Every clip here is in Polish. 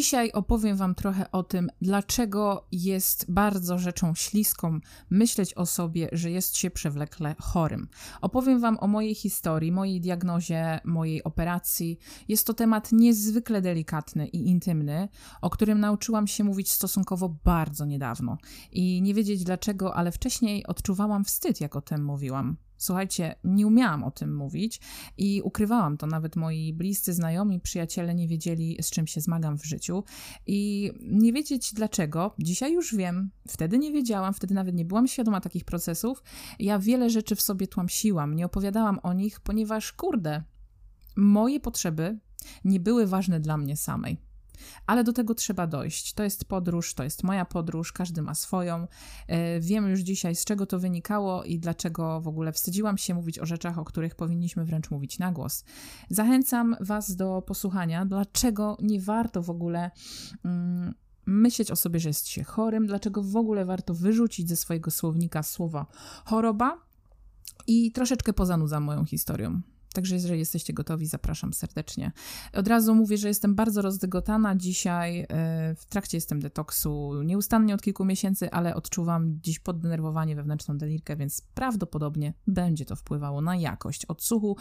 Dzisiaj opowiem Wam trochę o tym, dlaczego jest bardzo rzeczą śliską myśleć o sobie, że jest się przewlekle chorym. Opowiem Wam o mojej historii, mojej diagnozie, mojej operacji. Jest to temat niezwykle delikatny i intymny, o którym nauczyłam się mówić stosunkowo bardzo niedawno. I nie wiedzieć dlaczego, ale wcześniej odczuwałam wstyd, jak o tym mówiłam. Słuchajcie, nie umiałam o tym mówić i ukrywałam to. Nawet moi bliscy znajomi, przyjaciele nie wiedzieli, z czym się zmagam w życiu. I nie wiedzieć dlaczego, dzisiaj już wiem. Wtedy nie wiedziałam, wtedy nawet nie byłam świadoma takich procesów. Ja wiele rzeczy w sobie tłamsiłam, nie opowiadałam o nich, ponieważ, kurde, moje potrzeby nie były ważne dla mnie samej. Ale do tego trzeba dojść. To jest podróż, to jest moja podróż, każdy ma swoją. E, wiem już dzisiaj, z czego to wynikało i dlaczego w ogóle wstydziłam się mówić o rzeczach, o których powinniśmy wręcz mówić na głos. Zachęcam Was do posłuchania, dlaczego nie warto w ogóle. Mm, myśleć o sobie, że jest się chorym, dlaczego w ogóle warto wyrzucić ze swojego słownika słowo choroba i troszeczkę pozanudzam moją historią. Także jeżeli jesteście gotowi, zapraszam serdecznie. Od razu mówię, że jestem bardzo rozdygotana dzisiaj. E, w trakcie jestem detoksu nieustannie od kilku miesięcy, ale odczuwam dziś poddenerwowanie, wewnętrzną delirkę, więc prawdopodobnie będzie to wpływało na jakość odsłuchu.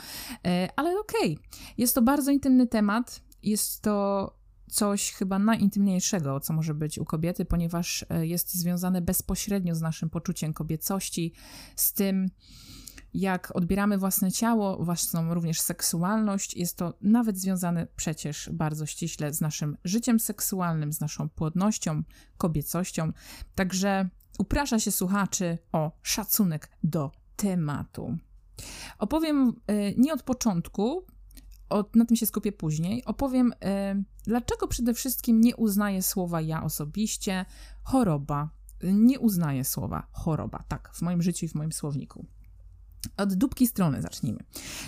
E, ale okej, okay. jest to bardzo intymny temat. Jest to coś chyba najintymniejszego, co może być u kobiety, ponieważ e, jest związane bezpośrednio z naszym poczuciem kobiecości, z tym, jak odbieramy własne ciało, własną również seksualność, jest to nawet związane przecież bardzo ściśle z naszym życiem seksualnym, z naszą płodnością, kobiecością. Także uprasza się słuchaczy o szacunek do tematu. Opowiem y, nie od początku, od, na tym się skupię później. Opowiem, y, dlaczego przede wszystkim nie uznaję słowa ja osobiście, choroba. Nie uznaję słowa choroba, tak, w moim życiu i w moim słowniku. Od dupki strony zacznijmy.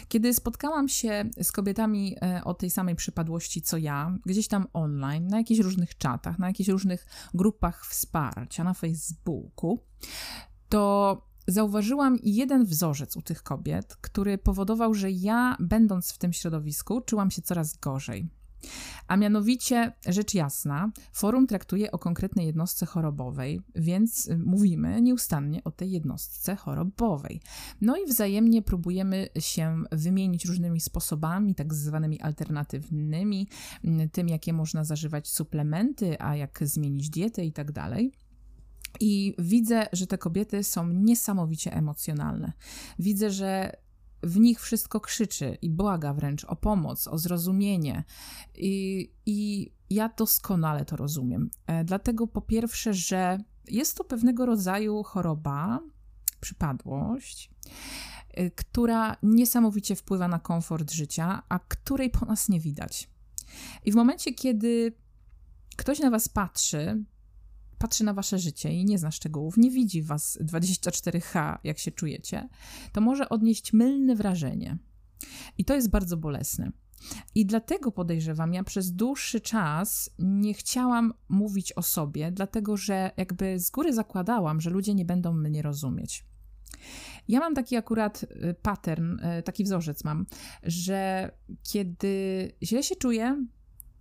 Kiedy spotkałam się z kobietami e, o tej samej przypadłości co ja, gdzieś tam online, na jakichś różnych czatach, na jakichś różnych grupach wsparcia na Facebooku, to zauważyłam jeden wzorzec u tych kobiet, który powodował, że ja, będąc w tym środowisku, czułam się coraz gorzej. A mianowicie, rzecz jasna, forum traktuje o konkretnej jednostce chorobowej, więc mówimy nieustannie o tej jednostce chorobowej. No i wzajemnie próbujemy się wymienić różnymi sposobami, tak zwanymi alternatywnymi, tym jakie można zażywać suplementy, a jak zmienić dietę i tak dalej. I widzę, że te kobiety są niesamowicie emocjonalne. Widzę, że w nich wszystko krzyczy i błaga wręcz o pomoc, o zrozumienie. I, i ja doskonale to rozumiem. E, dlatego po pierwsze, że jest to pewnego rodzaju choroba, przypadłość, e, która niesamowicie wpływa na komfort życia, a której po nas nie widać. I w momencie, kiedy ktoś na was patrzy, patrzy na wasze życie i nie zna szczegółów, nie widzi was 24H, jak się czujecie, to może odnieść mylne wrażenie. I to jest bardzo bolesne. I dlatego podejrzewam, ja przez dłuższy czas nie chciałam mówić o sobie, dlatego że jakby z góry zakładałam, że ludzie nie będą mnie rozumieć. Ja mam taki akurat y, pattern, y, taki wzorzec mam, że kiedy źle się czuję,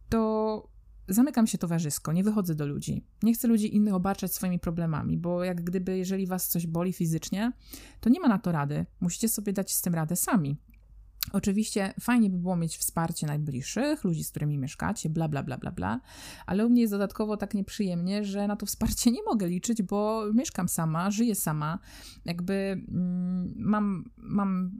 to zamykam się towarzysko, nie wychodzę do ludzi. Nie chcę ludzi innych obarczać swoimi problemami, bo jak gdyby, jeżeli was coś boli fizycznie, to nie ma na to rady. Musicie sobie dać z tym radę sami. Oczywiście fajnie by było mieć wsparcie najbliższych, ludzi, z którymi mieszkacie, bla, bla, bla, bla, bla, ale u mnie jest dodatkowo tak nieprzyjemnie, że na to wsparcie nie mogę liczyć, bo mieszkam sama, żyję sama, jakby mm, mam, mam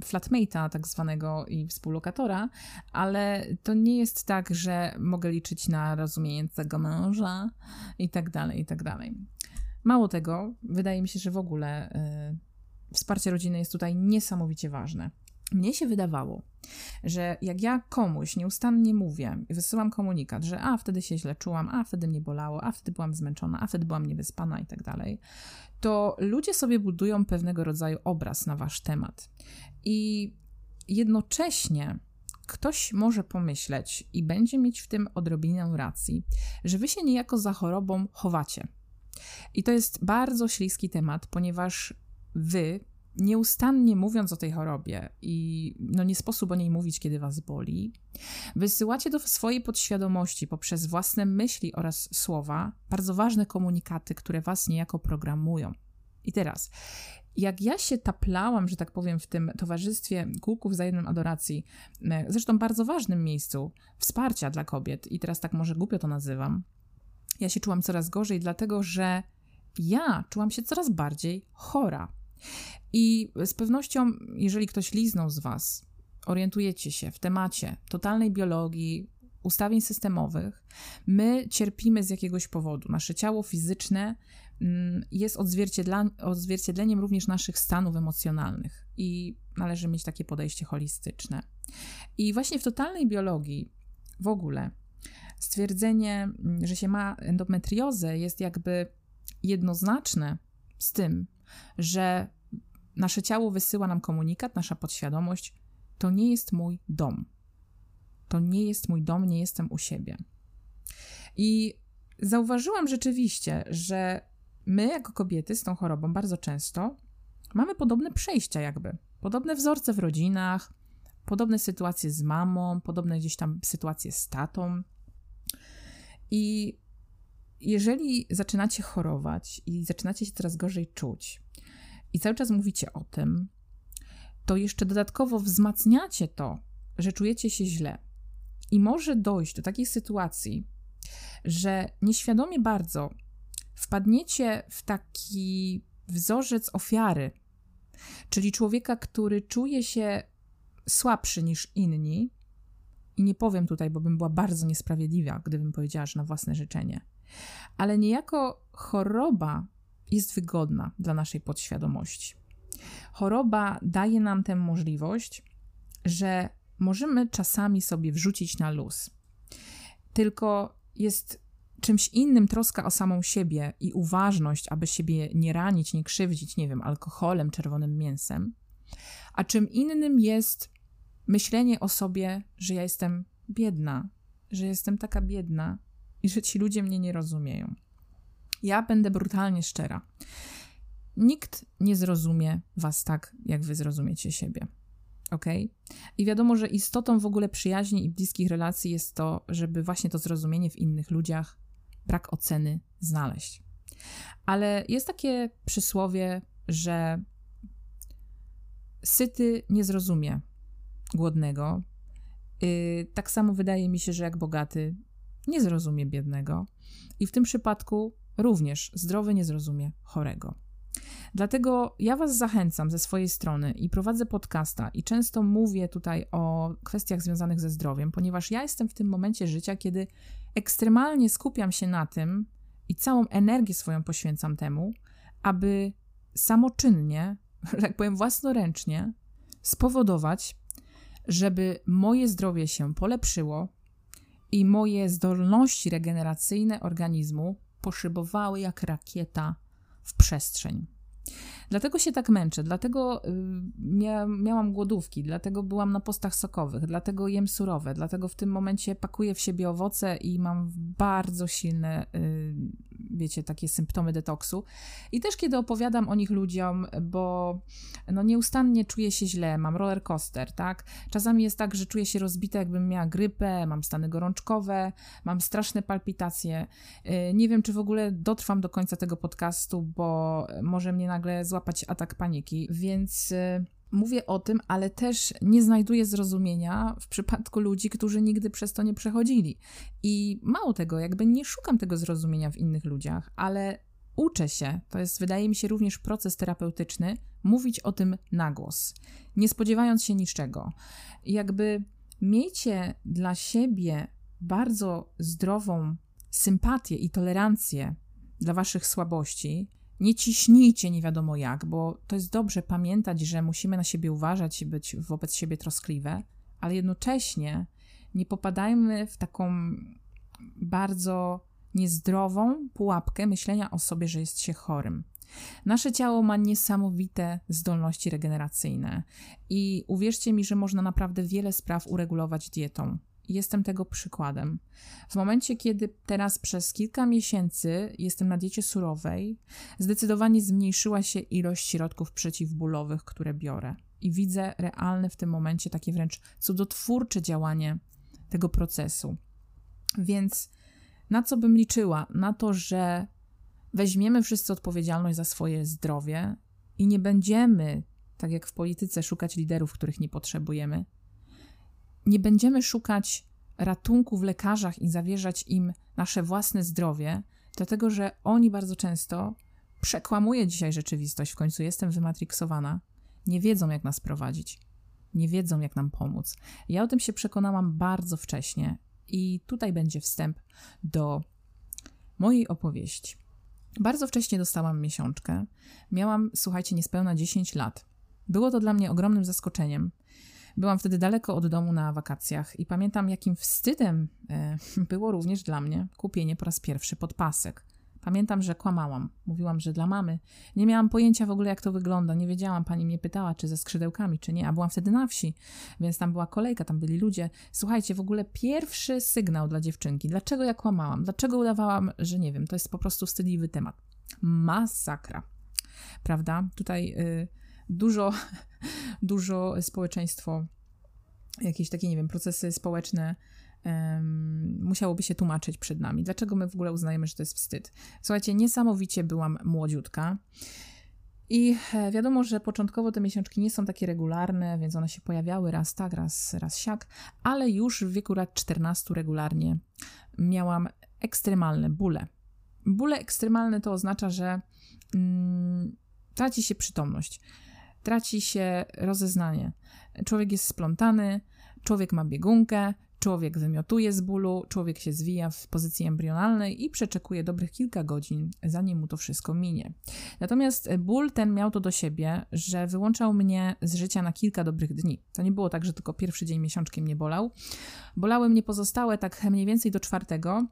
flatmate'a tak zwanego i współlokatora, ale to nie jest tak, że mogę liczyć na rozumiejącego męża i tak dalej, i tak dalej. Mało tego, wydaje mi się, że w ogóle y, wsparcie rodziny jest tutaj niesamowicie ważne. Mnie się wydawało, że jak ja komuś nieustannie mówię i wysyłam komunikat, że a wtedy się źle czułam, a wtedy mnie bolało, a wtedy byłam zmęczona, a wtedy byłam niewyspana i tak dalej, to ludzie sobie budują pewnego rodzaju obraz na wasz temat. I jednocześnie ktoś może pomyśleć i będzie mieć w tym odrobinę racji, że wy się niejako za chorobą chowacie. I to jest bardzo śliski temat, ponieważ wy nieustannie mówiąc o tej chorobie i no nie sposób o niej mówić, kiedy was boli, wysyłacie do swojej podświadomości poprzez własne myśli oraz słowa bardzo ważne komunikaty, które was niejako programują. I teraz, jak ja się taplałam, że tak powiem, w tym towarzystwie kółków wzajemnej adoracji, e, zresztą bardzo ważnym miejscu wsparcia dla kobiet, i teraz tak może głupio to nazywam, ja się czułam coraz gorzej, dlatego że ja czułam się coraz bardziej chora. I z pewnością, jeżeli ktoś liznął z Was, orientujecie się w temacie totalnej biologii, ustawień systemowych, my cierpimy z jakiegoś powodu. Nasze ciało fizyczne mm, jest odzwierciedleniem również naszych stanów emocjonalnych i należy mieć takie podejście holistyczne. I właśnie w totalnej biologii w ogóle stwierdzenie, mm, że się ma endometriozę jest jakby jednoznaczne z tym, że nasze ciało wysyła nam komunikat, nasza podświadomość, to nie jest mój dom. To nie jest mój dom, nie jestem u siebie. I zauważyłam rzeczywiście, że my, jako kobiety z tą chorobą, bardzo często mamy podobne przejścia, jakby. Podobne wzorce w rodzinach, podobne sytuacje z mamą, podobne gdzieś tam sytuacje z tatą. I jeżeli zaczynacie chorować i zaczynacie się coraz gorzej czuć, i cały czas mówicie o tym, to jeszcze dodatkowo wzmacniacie to, że czujecie się źle. I może dojść do takiej sytuacji, że nieświadomie bardzo wpadniecie w taki wzorzec ofiary, czyli człowieka, który czuje się słabszy niż inni. I nie powiem tutaj, bo bym była bardzo niesprawiedliwa, gdybym powiedziała, że na własne życzenie. Ale niejako choroba jest wygodna dla naszej podświadomości. Choroba daje nam tę możliwość, że możemy czasami sobie wrzucić na luz. Tylko jest czymś innym troska o samą siebie i uważność, aby siebie nie ranić, nie krzywdzić, nie wiem, alkoholem, czerwonym mięsem, a czym innym jest myślenie o sobie, że ja jestem biedna, że jestem taka biedna i że ci ludzie mnie nie rozumieją. Ja będę brutalnie szczera. Nikt nie zrozumie was tak, jak wy zrozumiecie siebie. Ok? I wiadomo, że istotą w ogóle przyjaźni i bliskich relacji jest to, żeby właśnie to zrozumienie w innych ludziach, brak oceny znaleźć. Ale jest takie przysłowie, że syty nie zrozumie głodnego. Yy, tak samo wydaje mi się, że jak bogaty nie zrozumie biednego. I w tym przypadku również zdrowy nie zrozumie chorego. Dlatego ja Was zachęcam ze swojej strony i prowadzę podcasta i często mówię tutaj o kwestiach związanych ze zdrowiem, ponieważ ja jestem w tym momencie życia, kiedy ekstremalnie skupiam się na tym i całą energię swoją poświęcam temu, aby samoczynnie, tak powiem własnoręcznie, spowodować, żeby moje zdrowie się polepszyło i moje zdolności regeneracyjne organizmu poszybowały jak rakieta w przestrzeń. Dlatego się tak męczę, dlatego y, mia miałam głodówki, dlatego byłam na postach sokowych, dlatego jem surowe, dlatego w tym momencie pakuję w siebie owoce i mam bardzo silne, y, wiecie, takie symptomy detoksu. I też kiedy opowiadam o nich ludziom, bo no nieustannie czuję się źle, mam roller coaster, tak? Czasami jest tak, że czuję się rozbita, jakbym miała grypę, mam stany gorączkowe, mam straszne palpitacje. Y, nie wiem, czy w ogóle dotrwam do końca tego podcastu, bo może mnie nagle złapać atak paniki, więc y, mówię o tym, ale też nie znajduję zrozumienia w przypadku ludzi, którzy nigdy przez to nie przechodzili. I mało tego, jakby nie szukam tego zrozumienia w innych ludziach, ale uczę się, to jest wydaje mi się również proces terapeutyczny, mówić o tym na głos, nie spodziewając się niczego. Jakby miejcie dla siebie bardzo zdrową sympatię i tolerancję dla waszych słabości nie ciśnijcie nie wiadomo jak, bo to jest dobrze pamiętać, że musimy na siebie uważać i być wobec siebie troskliwe, ale jednocześnie nie popadajmy w taką bardzo niezdrową pułapkę myślenia o sobie, że jest się chorym. Nasze ciało ma niesamowite zdolności regeneracyjne i uwierzcie mi, że można naprawdę wiele spraw uregulować dietą. Jestem tego przykładem. W momencie, kiedy teraz przez kilka miesięcy jestem na diecie surowej, zdecydowanie zmniejszyła się ilość środków przeciwbólowych, które biorę. I widzę realne w tym momencie takie wręcz cudotwórcze działanie tego procesu. Więc na co bym liczyła? Na to, że weźmiemy wszyscy odpowiedzialność za swoje zdrowie i nie będziemy, tak jak w polityce, szukać liderów, których nie potrzebujemy. Nie będziemy szukać ratunku w lekarzach i zawierzać im nasze własne zdrowie, dlatego że oni bardzo często przekłamuje dzisiaj rzeczywistość, w końcu jestem wymatriksowana, nie wiedzą jak nas prowadzić, nie wiedzą jak nam pomóc. Ja o tym się przekonałam bardzo wcześnie i tutaj będzie wstęp do mojej opowieści. Bardzo wcześnie dostałam miesiączkę. Miałam, słuchajcie, niespełna 10 lat. Było to dla mnie ogromnym zaskoczeniem. Byłam wtedy daleko od domu na wakacjach i pamiętam, jakim wstydem e, było również dla mnie kupienie po raz pierwszy podpasek. Pamiętam, że kłamałam. Mówiłam, że dla mamy. Nie miałam pojęcia w ogóle, jak to wygląda. Nie wiedziałam, pani mnie pytała, czy ze skrzydełkami, czy nie. A byłam wtedy na wsi, więc tam była kolejka, tam byli ludzie. Słuchajcie, w ogóle pierwszy sygnał dla dziewczynki. Dlaczego ja kłamałam? Dlaczego udawałam, że nie wiem? To jest po prostu wstydliwy temat. Masakra. Prawda? Tutaj y, dużo, dużo społeczeństwo, jakieś takie, nie wiem, procesy społeczne musiałoby się tłumaczyć przed nami. Dlaczego my w ogóle uznajemy, że to jest wstyd? Słuchajcie, niesamowicie byłam młodziutka. I e, wiadomo, że początkowo te miesiączki nie są takie regularne, więc one się pojawiały raz tak, raz, raz siak, ale już w wieku lat 14 regularnie miałam ekstremalne bóle. Bóle ekstremalne to oznacza, że mm, traci się przytomność, traci się rozeznanie. Człowiek jest splątany, człowiek ma biegunkę, Człowiek wymiotuje z bólu, człowiek się zwija w pozycji embrionalnej i przeczekuje dobrych kilka godzin, zanim mu to wszystko minie. Natomiast ból ten miał to do siebie, że wyłączał mnie z życia na kilka dobrych dni. To nie było tak, że tylko pierwszy dzień miesiączki mnie bolał. Bolały mnie pozostałe tak mniej więcej do czwartego,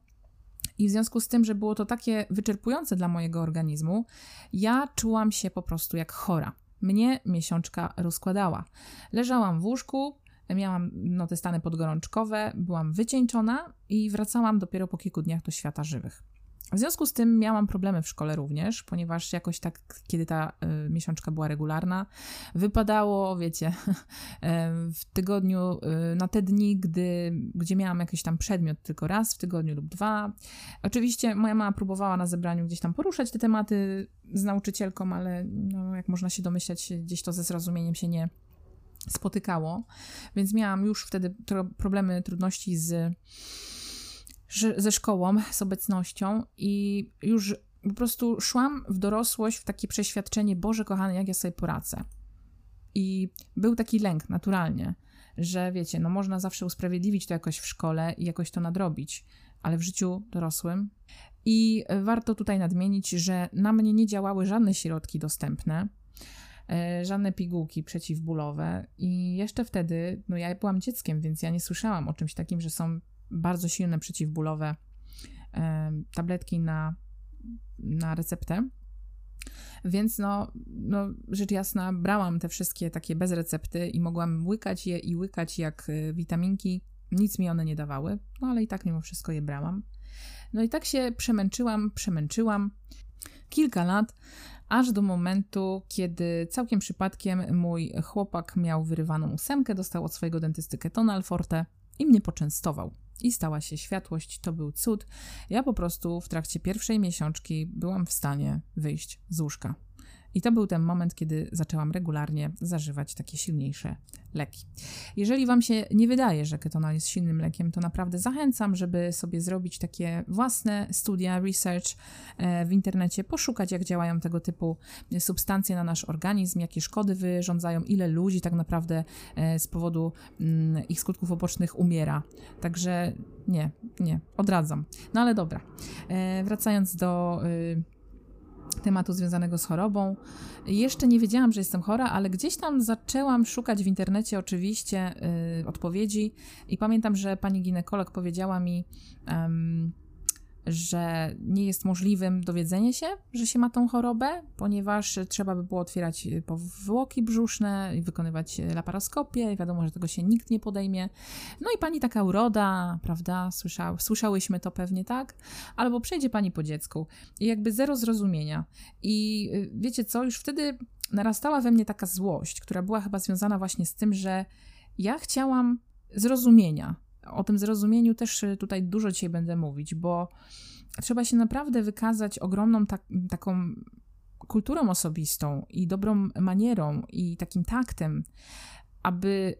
i w związku z tym, że było to takie wyczerpujące dla mojego organizmu, ja czułam się po prostu jak chora. Mnie miesiączka rozkładała. Leżałam w łóżku, miałam no, te stany podgorączkowe, byłam wycieńczona i wracałam dopiero po kilku dniach do świata żywych. W związku z tym miałam problemy w szkole również, ponieważ jakoś tak, kiedy ta y, miesiączka była regularna, wypadało, wiecie, y, w tygodniu, y, na te dni, gdy, gdzie miałam jakiś tam przedmiot tylko raz w tygodniu lub dwa. Oczywiście moja mama próbowała na zebraniu gdzieś tam poruszać te tematy z nauczycielką, ale no, jak można się domyślać, gdzieś to ze zrozumieniem się nie spotykało, więc miałam już wtedy problemy, trudności z, ze szkołą, z obecnością i już po prostu szłam w dorosłość w takie przeświadczenie, Boże kochany, jak ja sobie poradzę. I był taki lęk naturalnie, że wiecie, no można zawsze usprawiedliwić to jakoś w szkole i jakoś to nadrobić, ale w życiu dorosłym. I warto tutaj nadmienić, że na mnie nie działały żadne środki dostępne, E, żadne pigułki przeciwbólowe. I jeszcze wtedy, no ja byłam dzieckiem, więc ja nie słyszałam o czymś takim, że są bardzo silne przeciwbólowe tabletki na, na receptę. Więc no, no, rzecz jasna, brałam te wszystkie takie bez recepty i mogłam łykać je i łykać jak e, witaminki. Nic mi one nie dawały, no ale i tak mimo wszystko je brałam. No i tak się przemęczyłam, przemęczyłam kilka lat, aż do momentu, kiedy całkiem przypadkiem mój chłopak miał wyrywaną ósemkę, dostał od swojego dentysty ketonal forte i mnie poczęstował. I stała się światłość, to był cud. Ja po prostu w trakcie pierwszej miesiączki byłam w stanie wyjść z łóżka. I to był ten moment, kiedy zaczęłam regularnie zażywać takie silniejsze leki. Jeżeli Wam się nie wydaje, że ketonal jest silnym lekiem, to naprawdę zachęcam, żeby sobie zrobić takie własne studia, research e, w internecie, poszukać, jak działają tego typu substancje na nasz organizm, jakie szkody wyrządzają, ile ludzi tak naprawdę e, z powodu mm, ich skutków ubocznych umiera. Także nie, nie, odradzam. No ale dobra, e, wracając do y, tematu związanego z chorobą. Jeszcze nie wiedziałam, że jestem chora, ale gdzieś tam zaczęłam szukać w internecie oczywiście y, odpowiedzi i pamiętam, że pani ginekolog powiedziała mi, że nie jest możliwym dowiedzenie się, że się ma tą chorobę, ponieważ trzeba by było otwierać powłoki brzuszne i wykonywać laparoskopię. Wiadomo, że tego się nikt nie podejmie. No i pani taka uroda, prawda? Słysza, słyszałyśmy to pewnie, tak? Albo przejdzie pani po dziecku i jakby zero zrozumienia. I y, wiecie co, już wtedy narastała we mnie taka złość, która była chyba związana właśnie z tym, że ja chciałam zrozumienia. O tym zrozumieniu też y, tutaj dużo dzisiaj będę mówić, bo trzeba się naprawdę wykazać ogromną tak, taką kulturą osobistą i dobrą manierą i takim taktem, aby,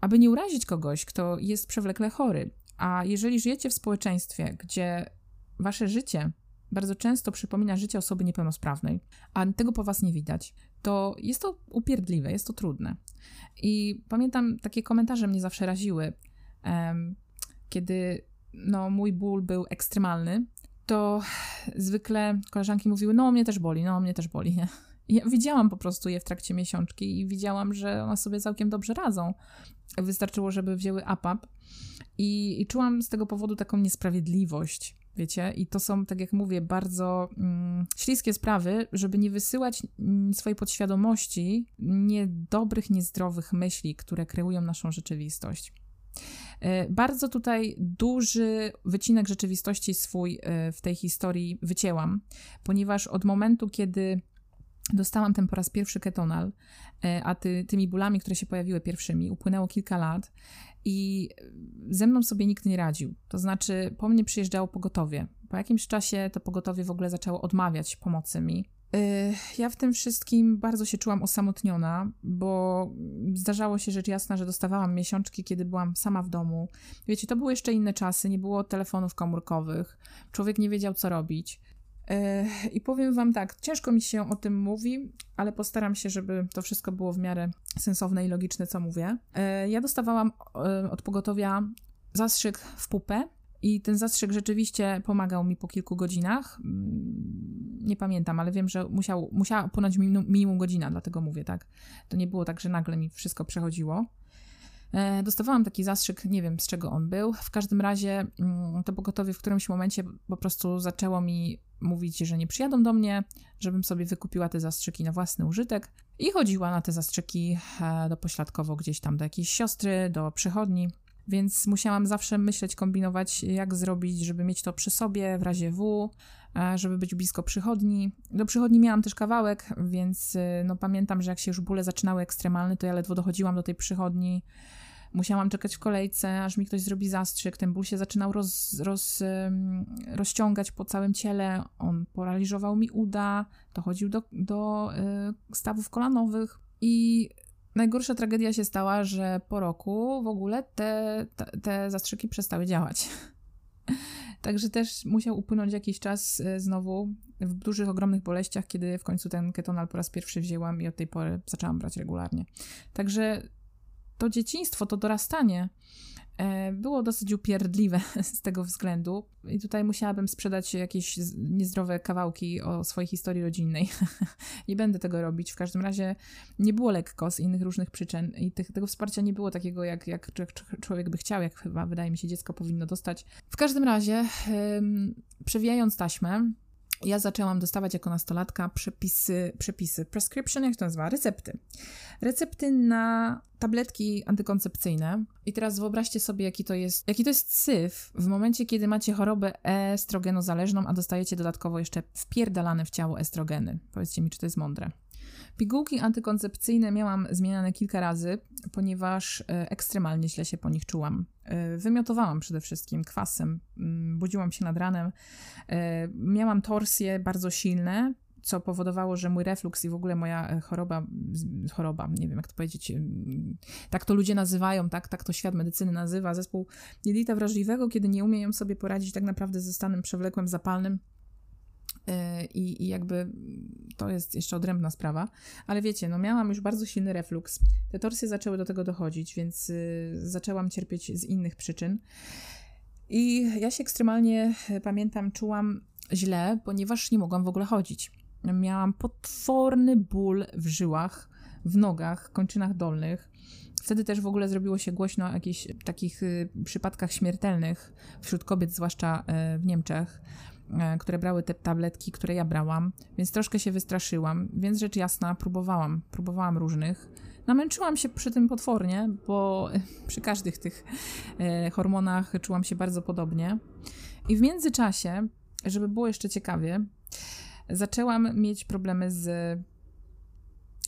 aby nie urazić kogoś, kto jest przewlekle chory. A jeżeli żyjecie w społeczeństwie, gdzie wasze życie bardzo często przypomina życie osoby niepełnosprawnej, a tego po was nie widać, to jest to upierdliwe, jest to trudne. I pamiętam, takie komentarze mnie zawsze raziły, kiedy no, mój ból był ekstremalny, to zwykle koleżanki mówiły, no mnie też boli, no mnie też boli, nie? ja widziałam po prostu je w trakcie miesiączki i widziałam, że one sobie całkiem dobrze radzą. Wystarczyło, żeby wzięły APAP i, i czułam z tego powodu taką niesprawiedliwość wiecie? I to są, tak jak mówię, bardzo mm, śliskie sprawy, żeby nie wysyłać mm, swojej podświadomości niedobrych, niezdrowych myśli, które kreują naszą rzeczywistość. E, bardzo tutaj duży wycinek rzeczywistości swój e, w tej historii wycięłam, ponieważ od momentu, kiedy dostałam ten po raz pierwszy ketonal, e, a ty, tymi bólami, które się pojawiły pierwszymi, upłynęło kilka lat i ze mną sobie nikt nie radził. To znaczy, po mnie przyjeżdżało pogotowie. Po jakimś czasie to pogotowie w ogóle zaczęło odmawiać pomocy mi. Y, ja w tym wszystkim bardzo się czułam osamotniona, bo zdarzało się rzecz jasna, że dostawałam miesiączki, kiedy byłam sama w domu. Wiecie, to były jeszcze inne czasy, nie było telefonów komórkowych, człowiek nie wiedział, co robić. I powiem Wam tak, ciężko mi się o tym mówi, ale postaram się, żeby to wszystko było w miarę sensowne i logiczne, co mówię. Ja dostawałam od pogotowia zastrzyk w pupę. I ten zastrzyk rzeczywiście pomagał mi po kilku godzinach. Mm, nie pamiętam, ale wiem, że musiał, musiała upłynąć minimum godzina, dlatego mówię tak. To nie było tak, że nagle mi wszystko przechodziło. E, dostawałam taki zastrzyk, nie wiem z czego on był. W każdym razie mm, to pogotowie w którymś momencie po prostu zaczęło mi mówić, że nie przyjadą do mnie, żebym sobie wykupiła te zastrzyki na własny użytek i chodziła na te zastrzyki e, do pośladkowo gdzieś tam do jakiejś siostry, do przychodni. Więc musiałam zawsze myśleć, kombinować, jak zrobić, żeby mieć to przy sobie w razie W, e, żeby być blisko przychodni. Do przychodni miałam też kawałek, więc no, pamiętam, że jak się już bóle zaczynały ekstremalne, to ja ledwo dochodziłam do tej przychodni. Musiałam czekać w kolejce, aż mi ktoś zrobi zastrzyk. Ten ból się zaczynał roz, roz, rozciągać po całym ciele. On paraliżował mi uda, dochodził do, do y, stawów kolanowych. I najgorsza tragedia się stała, że po roku w ogóle te, te, zastrzyki przestały działać. Także też musiał upłynąć jakiś czas y, znowu w dużych, ogromnych boleściach, kiedy w końcu ten ketonal po raz pierwszy wzięłam i od tej pory zaczęłam brać regularnie. Także to dzieciństwo, to dorastanie e, było dosyć upierdliwe z tego względu. I tutaj musiałabym sprzedać jakieś niezdrowe kawałki o swojej historii rodzinnej. nie będę tego robić. W każdym razie nie było lekko z innych różnych przyczyn i tych, tego wsparcia nie było takiego, jak, jak człowiek by chciał, jak chyba wydaje mi się dziecko powinno dostać. W każdym razie, przewijając taśmę, ja zaczęłam dostawać jako nastolatka przepisy, przepisy, prescription, jak to nazywa, recepty. Recepty na tabletki antykoncepcyjne. I teraz wyobraźcie sobie, jaki to jest, jaki to jest syf w momencie, kiedy macie chorobę estrogenozależną, a dostajecie dodatkowo jeszcze wpierdalane w ciało estrogeny. Powiedzcie mi, czy to jest mądre. Pigułki antykoncepcyjne miałam zmieniane kilka razy, ponieważ e, ekstremalnie źle się po nich czułam. E, wymiotowałam przede wszystkim kwasem, mm, budziłam się nad ranem, e, miałam torsje bardzo silne, co powodowało, że mój refluks i w ogóle moja choroba, choroba, nie wiem jak to powiedzieć, tak to ludzie nazywają, tak, tak to świat medycyny nazywa, zespół jelita wrażliwego, kiedy nie umieją sobie poradzić tak naprawdę ze stanem przewlekłym, zapalnym, I, I, jakby to jest jeszcze odrębna sprawa, ale wiecie, no miałam już bardzo silny refluks. Te torsje zaczęły do tego dochodzić, więc y, zaczęłam cierpieć z innych przyczyn. I ja się ekstremalnie, e, pamiętam, czułam źle, ponieważ nie mogłam w ogóle chodzić. Miałam potworny ból w żyłach, w nogach, kończynach dolnych. Wtedy też w ogóle zrobiło się głośno o jakichś takich y, przypadkach śmiertelnych wśród kobiet, zwłaszcza y, w Niemczech, y, które brały te tabletki, które ja brałam, więc troszkę się wystraszyłam, więc rzecz jasna, próbowałam, próbowałam różnych. Namęczyłam się przy tym potwornie, bo przy każdych tych hormonach czułam się bardzo podobnie. I w międzyczasie, żeby było jeszcze ciekawie, zaczęłam mieć problemy z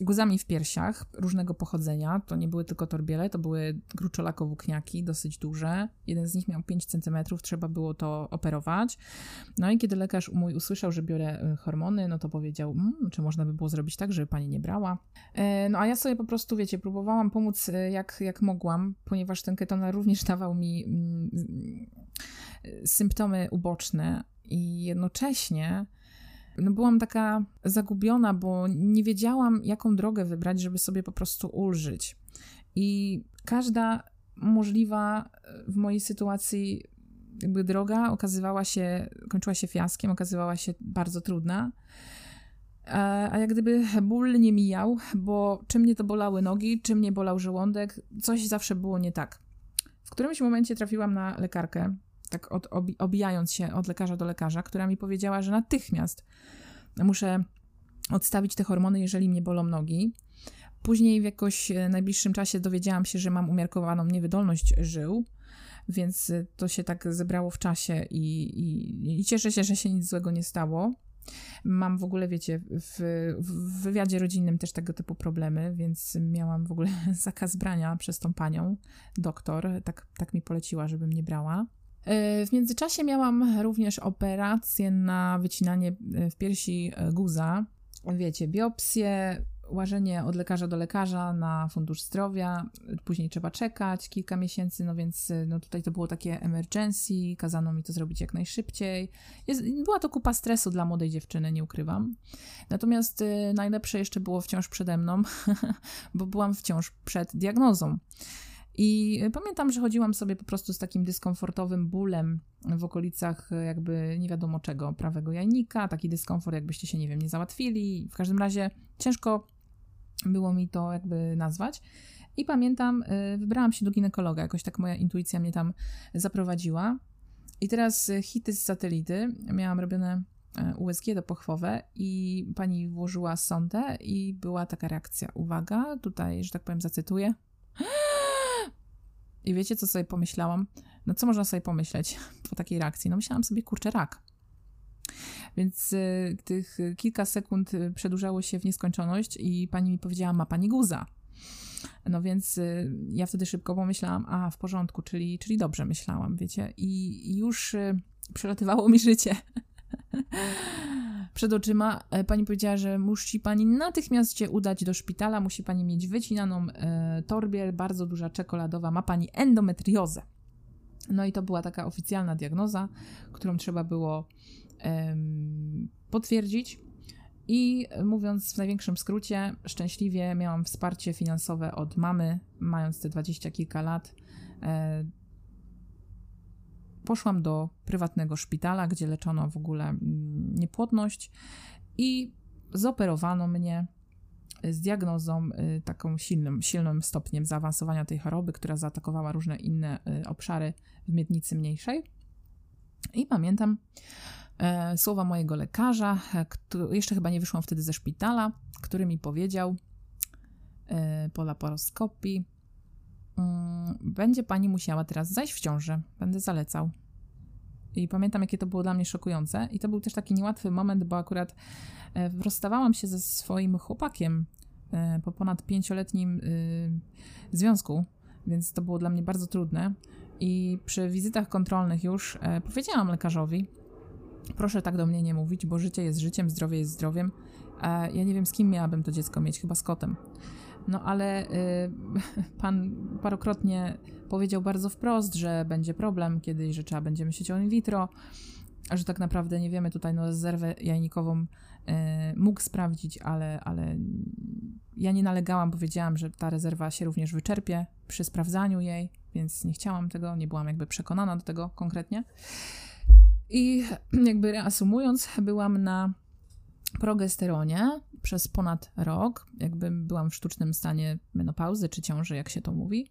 guzami w piersiach różnego pochodzenia. To nie były tylko torbiele, to były gruczolako-włókniaki, dosyć duże. Jeden z nich miał 5 cm, trzeba było to operować. No i kiedy lekarz mój usłyszał, że biorę y, hormony, no to powiedział, mmm, czy można by było zrobić tak, żeby pani nie brała. E, no a ja sobie po prostu, wiecie, próbowałam pomóc y, jak, jak mogłam, ponieważ ten ketonal również dawał mi mm, y, symptomy uboczne i jednocześnie no byłam taka zagubiona, bo nie wiedziałam, jaką drogę wybrać, żeby sobie po prostu ulżyć. I każda możliwa w mojej sytuacji jakby droga okazywała się, kończyła się fiaskiem, okazywała się bardzo trudna. A jak gdyby ból nie mijał, bo czy mnie to bolały nogi, czy mnie bolał żołądek, coś zawsze było nie tak. W którymś momencie trafiłam na lekarkę, tak od, obijając się od lekarza do lekarza, która mi powiedziała, że natychmiast muszę odstawić te hormony, jeżeli mnie bolą nogi. Później w jakoś e, najbliższym czasie dowiedziałam się, że mam umiarkowaną niewydolność żył, więc e, to się tak zebrało w czasie i, i, i cieszę się, że się nic złego nie stało. Mam w ogóle, wiecie, w, w wywiadzie rodzinnym też tego typu problemy, więc miałam w ogóle zakaz brania przez tą panią, doktor, tak, tak mi poleciła, żebym nie brała. E, w międzyczasie miałam również operację na wycinanie e, w piersi e, guza. Wiecie, biopsję, łażenie od lekarza do lekarza na fundusz zdrowia, później trzeba czekać kilka miesięcy, no więc no tutaj to było takie emergency, kazano mi to zrobić jak najszybciej. Jest, była to kupa stresu dla młodej dziewczyny, nie ukrywam. Natomiast y, najlepsze jeszcze było wciąż przede mną, bo byłam wciąż przed diagnozą. I pamiętam, że chodziłam sobie po prostu z takim dyskomfortowym bólem w okolicach jakby nie wiadomo czego, prawego jajnika, taki dyskomfort, jakbyście się, nie wiem, nie załatwili. W każdym razie ciężko było mi to jakby nazwać. I pamiętam, y, wybrałam się do ginekologa, jakoś tak moja intuicja mnie tam zaprowadziła. I teraz y, hity z satelity, miałam robione USG pochwowe i pani włożyła sondę i była taka reakcja. Uwaga, tutaj, że tak powiem, zacytuję. I wiecie, co sobie pomyślałam? No co można sobie pomyśleć po takiej reakcji? No myślałam sobie, kurczę, rak. Więc y, tych kilka sekund y, przedłużało się w nieskończoność i pani mi powiedziała, ma pani guza. No więc y, ja wtedy szybko pomyślałam, a w porządku, czyli, czyli dobrze myślałam, wiecie. I, już y, przelatywało mi życie. przed oczyma. E, pani powiedziała, że musi pani natychmiast się udać do szpitala, musi pani mieć wycinaną e, bardzo duża czekoladowa, ma pani endometriozę. No i to była taka oficjalna diagnoza, którą trzeba było potwierdzić. I mówiąc w największym skrócie, szczęśliwie miałam wsparcie finansowe od mamy, mając te dwadzieścia kilka lat. E, poszłam do prywatnego szpitala, gdzie leczono w ogóle mm, niepłodność i zoperowano mnie z diagnozą y, taką silnym, silnym stopniem zaawansowania tej choroby, która zaatakowała różne inne y, obszary w miednicy mniejszej. I pamiętam e, słowa mojego lekarza, który, jeszcze chyba nie wyszłam wtedy ze szpitala, który mi powiedział e, po laparoskopii, będzie pani musiała teraz zajść w ciążę. Będę zalecał. I pamiętam, jakie to było dla mnie szokujące. I to był też taki niełatwy moment, bo akurat e, rozstawałam się ze swoim chłopakiem e, po ponad pięcioletnim y, związku, więc to było dla mnie bardzo trudne. I przy wizytach kontrolnych już e, powiedziałam lekarzowi, proszę tak do mnie nie mówić, bo życie jest życiem, zdrowie jest zdrowiem. Ja nie wiem, z kim miałabym to dziecko mieć, chyba z kotem. No ale y, pan parokrotnie powiedział bardzo wprost, że będzie problem kiedyś, że trzeba będzie myśleć o in vitro, że tak naprawdę nie wiemy tutaj, no rezerwę jajnikową y, mógł sprawdzić, ale, ale ja nie nalegałam, powiedziałam, że ta rezerwa się również wyczerpie przy sprawdzaniu jej, więc nie chciałam tego, nie byłam jakby przekonana do tego konkretnie. I jakby reasumując, byłam na progesteronie przez ponad rok, jakby byłam w sztucznym stanie menopauzy czy ciąży, jak się to mówi.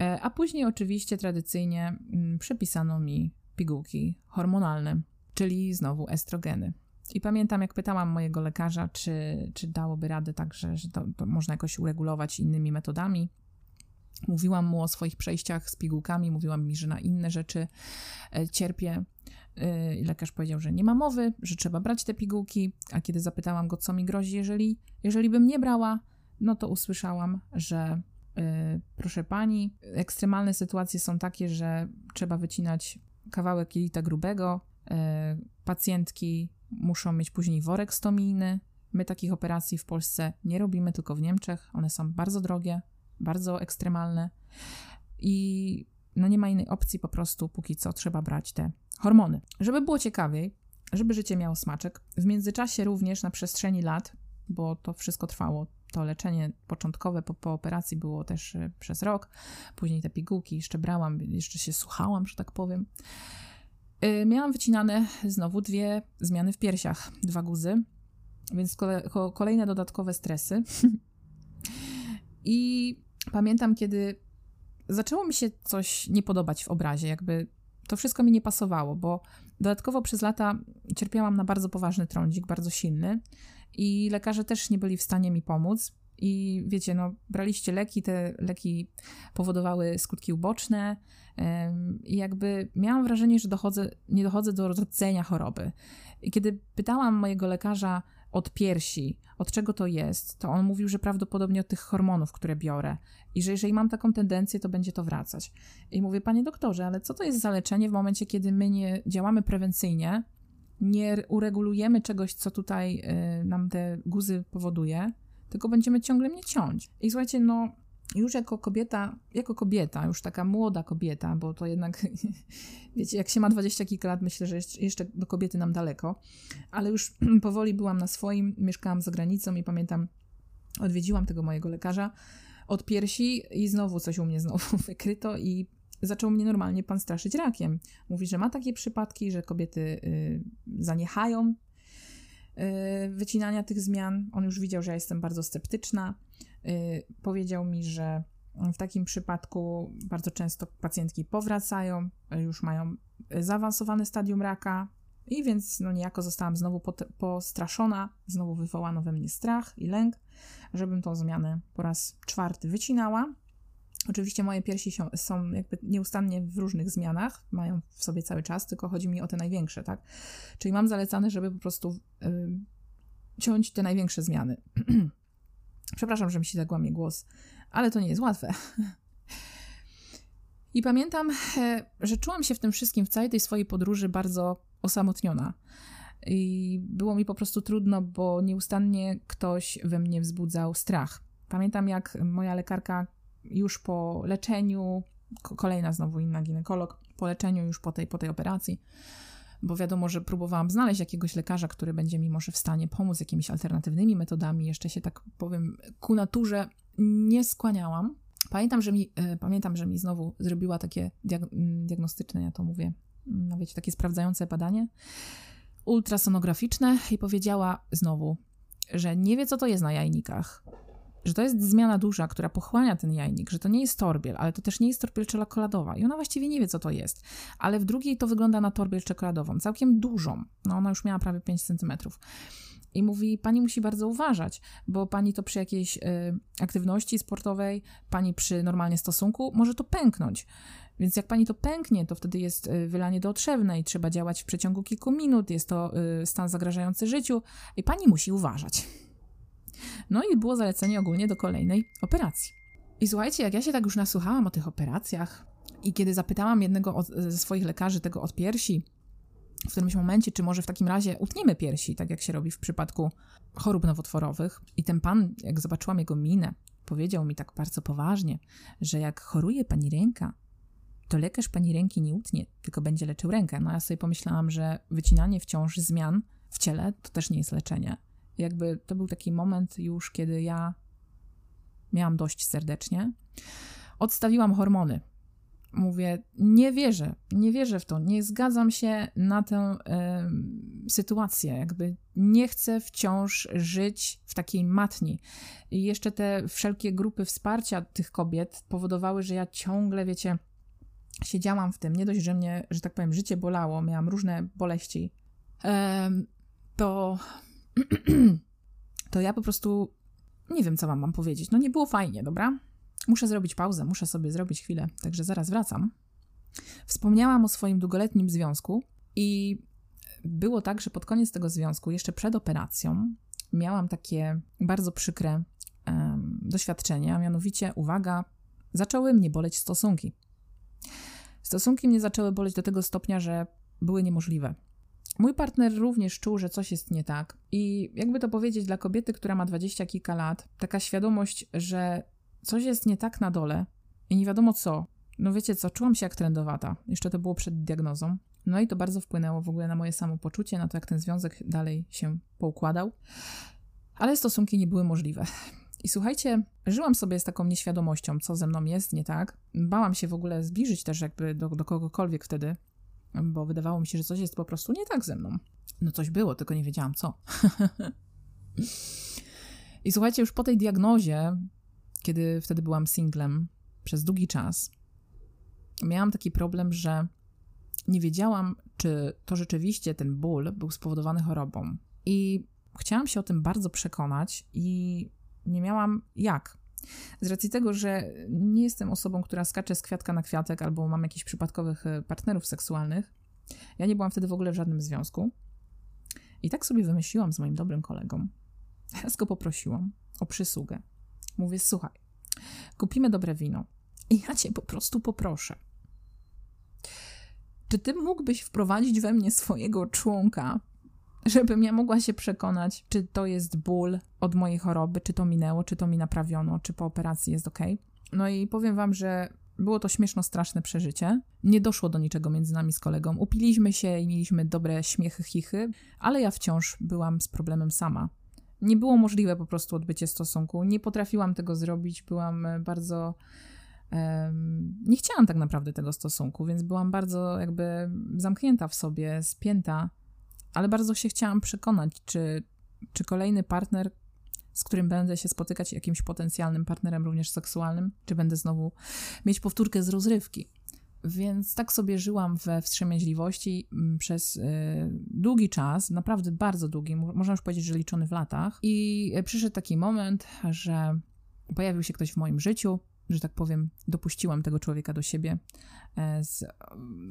E, a później oczywiście tradycyjnie mm, przepisano mi pigułki hormonalne, czyli znowu estrogeny. I pamiętam, jak pytałam mojego lekarza, czy, czy dałoby radę tak, że, że to, to można jakoś uregulować innymi metodami. Mówiłam mu o swoich przejściach z pigułkami, mówiłam mi, że na inne rzeczy e, cierpię. E, I lekarz powiedział, że nie ma mowy, że trzeba brać te pigułki. A kiedy zapytałam go, co mi grozi, jeżeli, jeżeli bym nie brała, no to usłyszałam, że yy, proszę pani, ekstremalne sytuacje są takie, że trzeba wycinać kawałek jelita grubego. Yy, pacjentki muszą mieć później worek stomijny. My takich operacji w Polsce nie robimy, tylko w Niemczech. One są bardzo drogie, bardzo ekstremalne i no nie ma innej opcji, po prostu póki co trzeba brać te hormony. Żeby było ciekawiej, żeby życie miało smaczek, w międzyczasie również na przestrzeni lat, bo to wszystko trwało, to leczenie początkowe po, po operacji było też e, przez rok, później te pigułki jeszcze brałam, jeszcze się słuchałam, że tak powiem. E, miałam wycinane znowu dwie zmiany w piersiach, dwa guzy, więc kole, kolejne dodatkowe stresy. I pamiętam, kiedy zaczęło mi się coś nie podobać w obrazie, jakby to wszystko mi nie pasowało, bo dodatkowo przez lata cierpiałam na bardzo poważny trądzik, bardzo silny i lekarze też nie byli w stanie mi pomóc. I wiecie, no, braliście leki, te leki powodowały skutki uboczne, i jakby miałam wrażenie, że dochodzę, nie dochodzę do rdzenia choroby. I kiedy pytałam mojego lekarza od piersi, od czego to jest, to on mówił, że prawdopodobnie od tych hormonów, które biorę i że jeżeli mam taką tendencję, to będzie to wracać. I mówię, panie doktorze, ale co to jest za leczenie w momencie, kiedy my nie działamy prewencyjnie, nie uregulujemy czegoś, co tutaj y, nam te guzy powoduje, tylko będziemy ciągle mnie ciąć. I słuchajcie, no już jako kobieta, jako kobieta, już taka młoda kobieta, bo to jednak, wiecie, jak się ma dwadzieścia kilka lat, myślę, że jeszcze do kobiety nam daleko, ale już powoli byłam na swoim, mieszkałam za granicą i pamiętam, odwiedziłam tego mojego lekarza od piersi i znowu coś u mnie znowu wykryto i zaczął mnie normalnie pan straszyć rakiem. Mówi, że ma takie przypadki, że kobiety y, zaniechają wycinania tych zmian. On już widział, że ja jestem bardzo sceptyczna. Y, powiedział mi, że w takim przypadku bardzo często pacjentki powracają, już mają zaawansowane stadium raka, i więc no niejako zostałam znowu postraszona, znowu wywołano we mnie strach i lęk, żebym tą zmianę po raz czwarty wycinała. Oczywiście moje piersi są, jakby nieustannie w różnych zmianach, mają w sobie cały czas, tylko chodzi mi o te największe, tak? Czyli mam zalecane, żeby po prostu ciąć te największe zmiany. Przepraszam, że mi się zagłamie głos, ale to nie jest łatwe. I pamiętam, e, że czułam się w tym wszystkim, w całej tej swojej podróży bardzo osamotniona. I było mi po prostu trudno, bo nieustannie ktoś we mnie wzbudzał strach. Pamiętam, jak moja lekarka już po leczeniu, kolejna znowu inna ginekolog, po leczeniu już po tej, po tej operacji, bo wiadomo, że próbowałam znaleźć jakiegoś lekarza, który będzie mi może w stanie pomóc jakimiś alternatywnymi metodami. Jeszcze się tak powiem, ku naturze nie skłaniałam. Pamiętam, że mi, y, pamiętam, że mi znowu zrobiła takie diag diagnostyczne, ja to mówię, no wiecie, takie sprawdzające badanie ultrasonograficzne i powiedziała znowu, że nie wie, co to jest na jajnikach, że to jest zmiana duża, która pochłania ten jajnik, że to nie jest torbiel, ale to też nie jest torbiel czekoladowa i ona właściwie nie wie, co to jest. Ale w drugiej to wygląda na torbiel czekoladową, całkiem dużą. No ona już miała prawie 5 centymetrów. I mówi, pani musi bardzo uważać, bo pani to przy jakiejś y, aktywności sportowej, pani przy normalnie stosunku może to pęknąć. Więc jak pani to pęknie, to wtedy jest y, wylanie do otrzewnej, trzeba działać w przeciągu kilku minut, jest to y, stan zagrażający życiu i pani musi uważać. No i było zalecenie ogólnie do kolejnej operacji. I słuchajcie, jak ja się tak już nasłuchałam o tych operacjach i kiedy zapytałam jednego ze swoich lekarzy, tego od piersi, w którymś momencie, czy może w takim razie utniemy piersi, tak jak się robi w przypadku chorób nowotworowych. I ten pan, jak zobaczyłam jego minę, powiedział mi tak bardzo poważnie, że jak choruje pani ręka, to lekarz pani ręki nie utnie, tylko będzie leczył rękę. No ja sobie pomyślałam, że wycinanie wciąż zmian w ciele to też nie jest leczenie. Jakby to był taki moment już, kiedy ja miałam dość serdecznie. Odstawiłam hormony. mówię, nie wierzę, nie wierzę w to, nie zgadzam się na tę y, sytuację, jakby nie chcę wciąż żyć w takiej matni. I jeszcze te wszelkie grupy wsparcia tych kobiet powodowały, że ja ciągle, wiecie, siedziałam w tym. Nie dość, że mnie, że tak powiem, życie bolało, miałam różne boleści, y, to, to ja po prostu nie wiem, co wam mam powiedzieć. No nie było fajnie, dobra? Muszę zrobić pauzę, muszę sobie zrobić chwilę, także zaraz wracam. Wspomniałam o swoim długoletnim związku i było tak, że pod koniec tego związku, jeszcze przed operacją, miałam takie bardzo przykre um, doświadczenie, a mianowicie, uwaga, zaczęły mnie boleć stosunki. Stosunki mnie zaczęły boleć do tego stopnia, że były niemożliwe. Mój partner również czuł, że coś jest nie tak. I jakby to powiedzieć, dla kobiety, która ma dwadzieścia kilka lat, taka świadomość, że coś jest nie tak na dole i nie wiadomo co. No wiecie co, czułam się jak trendowata. Jeszcze to było przed diagnozą. No i to bardzo wpłynęło w ogóle na moje samopoczucie, na to, jak ten związek dalej się poukładał. Ale stosunki nie były możliwe. I słuchajcie, żyłam sobie z taką nieświadomością, co ze mną jest nie tak. Bałam się w ogóle zbliżyć też jakby do, do kogokolwiek wtedy, bo wydawało mi się, że coś jest po prostu nie tak ze mną. No coś było, tylko nie wiedziałam co. I słuchajcie, już po tej diagnozie, kiedy wtedy byłam singlem przez długi czas, miałam taki problem, że nie wiedziałam, czy to rzeczywiście ten ból był spowodowany chorobą. I chciałam się o tym bardzo przekonać i nie miałam jak. Z racji tego, że nie jestem osobą, która skacze z kwiatka na kwiatek albo mam jakichś przypadkowych e, partnerów seksualnych, ja nie byłam wtedy w ogóle w żadnym związku. I tak sobie wymyśliłam z moim dobrym kolegą. Teraz go poprosiłam o przysługę. Mówię, słuchaj, kupimy dobre wino i ja cię po prostu poproszę. Czy ty mógłbyś wprowadzić we mnie swojego członka, żebym ja mogła się przekonać, czy to jest ból od mojej choroby, czy to minęło, czy to mi naprawiono, czy po operacji jest ok. No i powiem wam, że było to śmieszno straszne przeżycie. Nie doszło do niczego między nami z kolegą. Upiliśmy się i mieliśmy dobre śmiechy, chichy, ale ja wciąż byłam z problemem sama. Nie było możliwe po prostu odbycie stosunku. Nie potrafiłam tego zrobić. Byłam e, bardzo. Um, nie chciałam tak naprawdę tego stosunku, więc byłam bardzo jakby zamknięta w sobie, spięta ale bardzo się chciałam przekonać, czy, czy kolejny partner, z którym będę się spotykać, jakimś potencjalnym partnerem również seksualnym, czy będę znowu mieć powtórkę z rozrywki. Więc tak sobie żyłam we wstrzemięźliwości mm, przez y, długi czas, naprawdę bardzo długi, można już powiedzieć, że liczony w latach. I przyszedł taki moment, że pojawił się ktoś w moim życiu, że tak powiem, dopuściłam tego człowieka do siebie e, z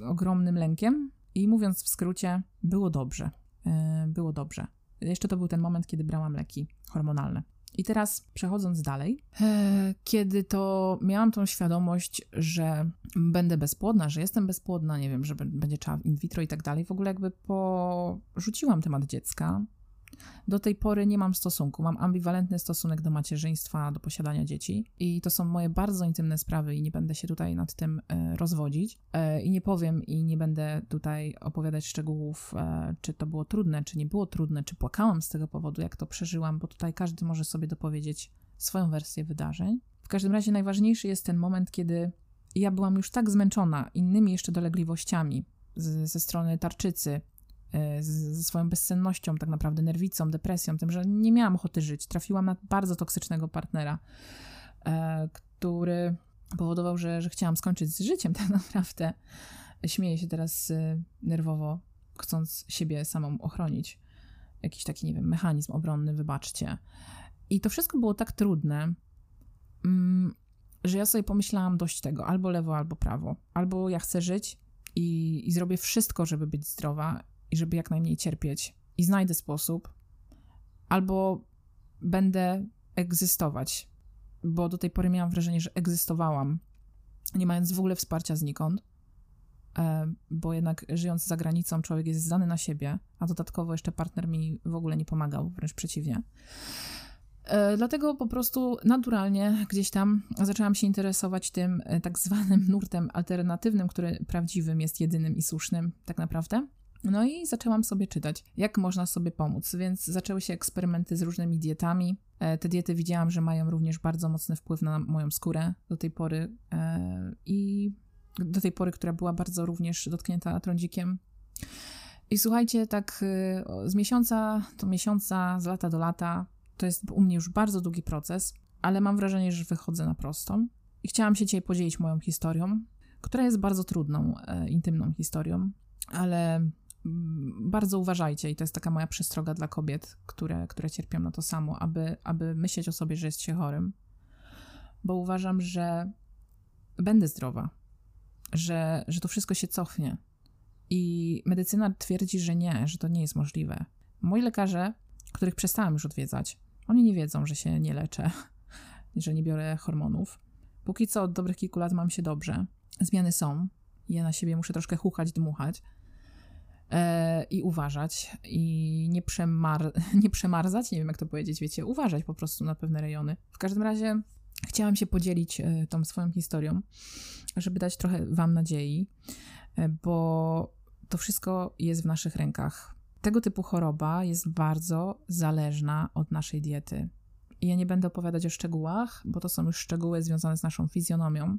ogromnym lękiem, i mówiąc w skrócie, było dobrze. E, było dobrze. Jeszcze to był ten moment, kiedy brałam leki hormonalne. I teraz przechodząc dalej, e, kiedy to miałam tą świadomość, że będę bezpłodna, że jestem bezpłodna, nie wiem, że będzie trzeba in vitro i tak dalej, w ogóle jakby porzuciłam temat dziecka, do tej pory nie mam stosunku. Mam ambiwalentny stosunek do macierzyństwa, do posiadania dzieci i to są moje bardzo intymne sprawy i nie będę się tutaj nad tym e, rozwodzić. E, I nie powiem i nie będę tutaj opowiadać szczegółów, e, czy to było trudne, czy nie było trudne, czy płakałam z tego powodu, jak to przeżyłam, bo tutaj każdy może sobie dopowiedzieć swoją wersję wydarzeń. W każdym razie najważniejszy jest ten moment, kiedy ja byłam już tak zmęczona innymi jeszcze dolegliwościami ze strony tarczycy, ze swoją bezsennością, tak naprawdę nerwicą, depresją, tym, że nie miałam ochoty żyć. Trafiłam na bardzo toksycznego partnera, e, który powodował, że, że chciałam skończyć z życiem tak naprawdę. Śmieję się teraz e, nerwowo, chcąc siebie samą ochronić. Jakiś taki, nie wiem, mechanizm obronny, wybaczcie. I to wszystko było tak trudne, mm, że ja sobie pomyślałam dość tego, albo lewo, albo prawo. Albo ja chcę żyć i, i zrobię wszystko, żeby być zdrowa i żeby jak najmniej cierpieć. I znajdę sposób, albo będę egzystować, bo do tej pory miałam wrażenie, że egzystowałam, nie mając w ogóle wsparcia znikąd, e, bo jednak żyjąc za granicą, człowiek jest zdany na siebie, a dodatkowo jeszcze partner mi w ogóle nie pomagał, wręcz przeciwnie. E, dlatego po prostu naturalnie gdzieś tam zaczęłam się interesować tym e, tak zwanym nurtem alternatywnym, który prawdziwym jest jedynym i słusznym tak naprawdę. No i zaczęłam sobie czytać, jak można sobie pomóc, więc zaczęły się eksperymenty z różnymi dietami. E, te diety widziałam, że mają również bardzo mocny wpływ na moją skórę do tej pory e, i do tej pory, która była bardzo również dotknięta trądzikiem. I słuchajcie, tak y, z miesiąca do miesiąca, z lata do lata, to jest u mnie już bardzo długi proces, ale mam wrażenie, że wychodzę na prostą. I chciałam się dzisiaj podzielić moją historią, która jest bardzo trudną, e, intymną historią, ale bardzo uważajcie, i to jest taka moja przestroga dla kobiet, które, które cierpią na to samo, aby, aby myśleć o sobie, że jest się chorym, bo uważam, że będę zdrowa, że, że to wszystko się cofnie. I medycyna twierdzi, że nie, że to nie jest możliwe. Moi lekarze, których przestałam już odwiedzać, oni nie wiedzą, że się nie leczę, że nie biorę hormonów. Póki co od dobrych kilku lat mam się dobrze. Zmiany są. Ja na siebie muszę troszkę chuchać, dmuchać i uważać. I nie, przemar nie przemarzać, nie wiem jak to powiedzieć, wiecie, uważać po prostu na pewne rejony. W każdym razie chciałam się podzielić e, tą swoją historią, żeby dać trochę Wam nadziei, e, bo to wszystko jest w naszych rękach. Tego typu choroba jest bardzo zależna od naszej diety. Ja nie będę opowiadać o szczegółach, bo to są już szczegóły związane z naszą fizjonomią.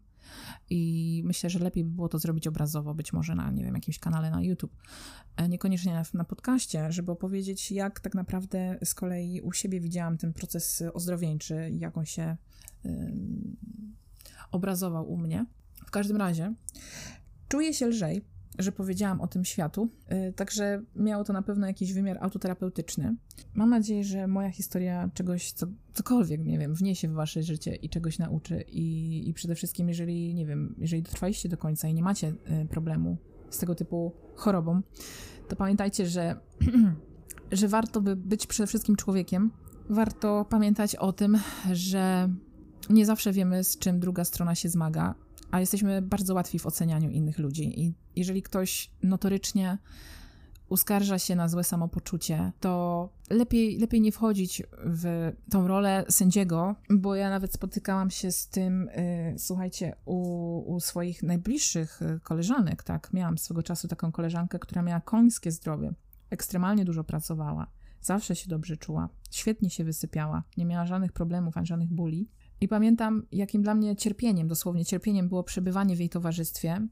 I myślę, że lepiej by było to zrobić obrazowo, być może na, nie wiem, jakimś kanale na YouTube, e, niekoniecznie na, na podcaście, żeby opowiedzieć, jak tak naprawdę z kolei u siebie widziałam ten proces ozdrowieńczy, jak on się obrazował u mnie. W każdym razie czuję się lżej, że powiedziałam o tym światu, y, także miało to na pewno jakiś wymiar autoterapeutyczny. Mam nadzieję, że moja historia czegoś, co, cokolwiek, nie wiem, wniesie w wasze życie i czegoś nauczy i, i przede wszystkim, jeżeli, nie wiem, jeżeli dotrwaliście do końca i nie macie y, problemu z tego typu chorobą, to pamiętajcie, że, że warto by być przede wszystkim człowiekiem. Warto pamiętać o tym, że nie zawsze wiemy, z czym druga strona się zmaga, a jesteśmy bardzo łatwi w ocenianiu innych ludzi. I jeżeli ktoś notorycznie uskarża się na złe samopoczucie, to lepiej, lepiej nie wchodzić w tą rolę sędziego, bo ja nawet spotykałam się z tym, yy, słuchajcie, u, u, swoich najbliższych y, koleżanek, tak. Miałam swego czasu taką koleżankę, która miała końskie zdrowie, ekstremalnie dużo pracowała, zawsze się dobrze czuła, świetnie się wysypiała, nie miała żadnych problemów ani żadnych bóli. I pamiętam, jakim dla mnie cierpieniem, dosłownie cierpieniem było przebywanie w jej towarzystwie,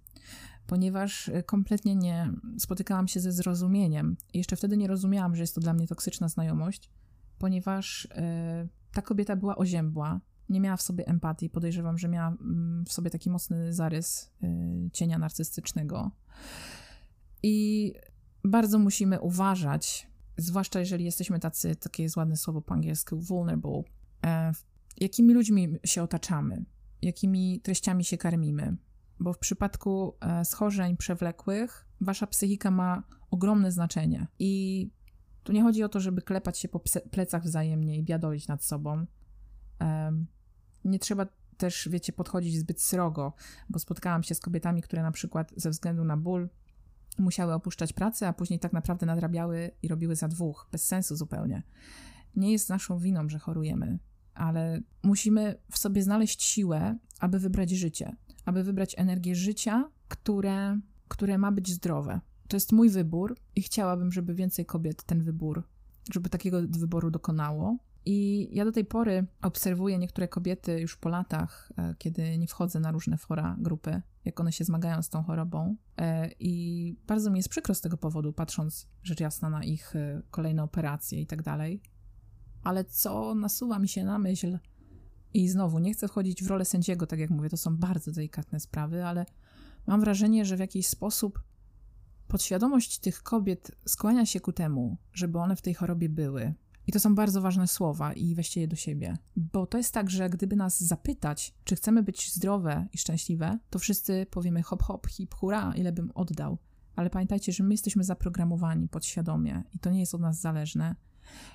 ponieważ e, kompletnie nie spotykałam się ze zrozumieniem. Jeszcze wtedy nie rozumiałam, że jest to dla mnie toksyczna znajomość, ponieważ yy, ta kobieta była oziębła, nie miała w sobie empatii. Podejrzewam, że miała mm, w sobie taki mocny zarys yy, cienia narcystycznego. I bardzo musimy uważać, zwłaszcza jeżeli jesteśmy tacy, takie jest ładne słowo po angielsku, vulnerable, jakimi ludźmi się otaczamy, jakimi treściami się karmimy. Bo w przypadku e, schorzeń przewlekłych wasza psychika ma ogromne znaczenie. I tu nie chodzi o to, żeby klepać się po plecach wzajemnie i biadolić nad sobą. Nie trzeba też, wiecie, podchodzić zbyt srogo, bo spotkałam się z kobietami, które na przykład ze względu na ból musiały opuszczać pracę, a później tak naprawdę nadrabiały i robiły za dwóch, bez sensu zupełnie. Nie jest naszą winą, że chorujemy ale musimy w sobie znaleźć siłę, aby wybrać życie, aby wybrać energię życia, które, które ma być zdrowe. To jest mój wybór i chciałabym, żeby więcej kobiet ten wybór, żeby takiego wyboru dokonało. I ja do tej pory obserwuję niektóre kobiety już po latach, e, kiedy nie wchodzę na różne fora, grupy, jak one się zmagają z tą chorobą. E, I bardzo mi jest przykro z tego powodu, patrząc rzecz jasna na ich e, kolejne operacje i tak dalej ale co nasuwa mi się na myśl, i znowu nie chcę wchodzić w rolę sędziego, tak jak mówię, to są bardzo delikatne sprawy, ale mam wrażenie, że w jakiś sposób podświadomość tych kobiet skłania się ku temu, żeby one w tej chorobie były. I to są bardzo ważne słowa i weźcie je do siebie. Bo to jest tak, że gdyby nas zapytać, czy chcemy być zdrowe i szczęśliwe, to wszyscy powiemy hop hop, hip, hura, ile bym oddał. Ale pamiętajcie, że my jesteśmy zaprogramowani podświadomie i to nie jest od nas zależne.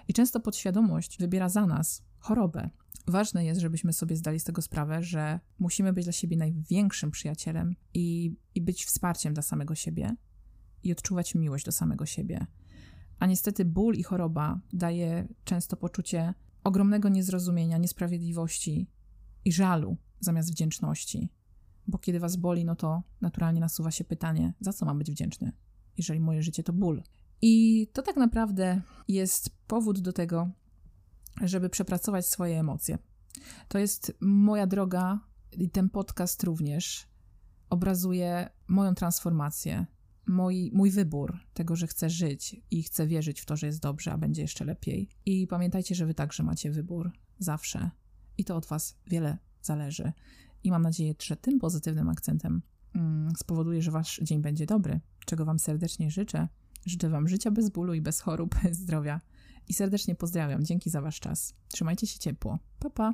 I często podświadomość wybiera za nas chorobę. Ważne jest, żebyśmy sobie zdali z tego sprawę, że musimy być dla siebie największym przyjacielem i, i być wsparciem dla samego siebie i odczuwać miłość do samego siebie. A niestety ból i choroba daje często poczucie ogromnego niezrozumienia, niesprawiedliwości i żalu zamiast wdzięczności. Bo kiedy was boli, no to naturalnie nasuwa się pytanie, za co mam być wdzięczny, jeżeli moje życie to ból. I to tak naprawdę jest powód do tego, żeby przepracować swoje emocje. To jest moja droga i ten podcast również, obrazuje moją transformację, mój, mój wybór tego, że chcę żyć i chcę wierzyć w to, że jest dobrze, a będzie jeszcze lepiej. I pamiętajcie, że wy także macie wybór zawsze. I to od was wiele zależy. I mam nadzieję, że tym pozytywnym akcentem mm, spowoduje, że wasz dzień będzie dobry, czego wam serdecznie życzę. Życzę wam życia bez bólu i bez chorób, zdrowia. I serdecznie pozdrawiam. Dzięki za wasz czas. Trzymajcie się ciepło. Pa, pa.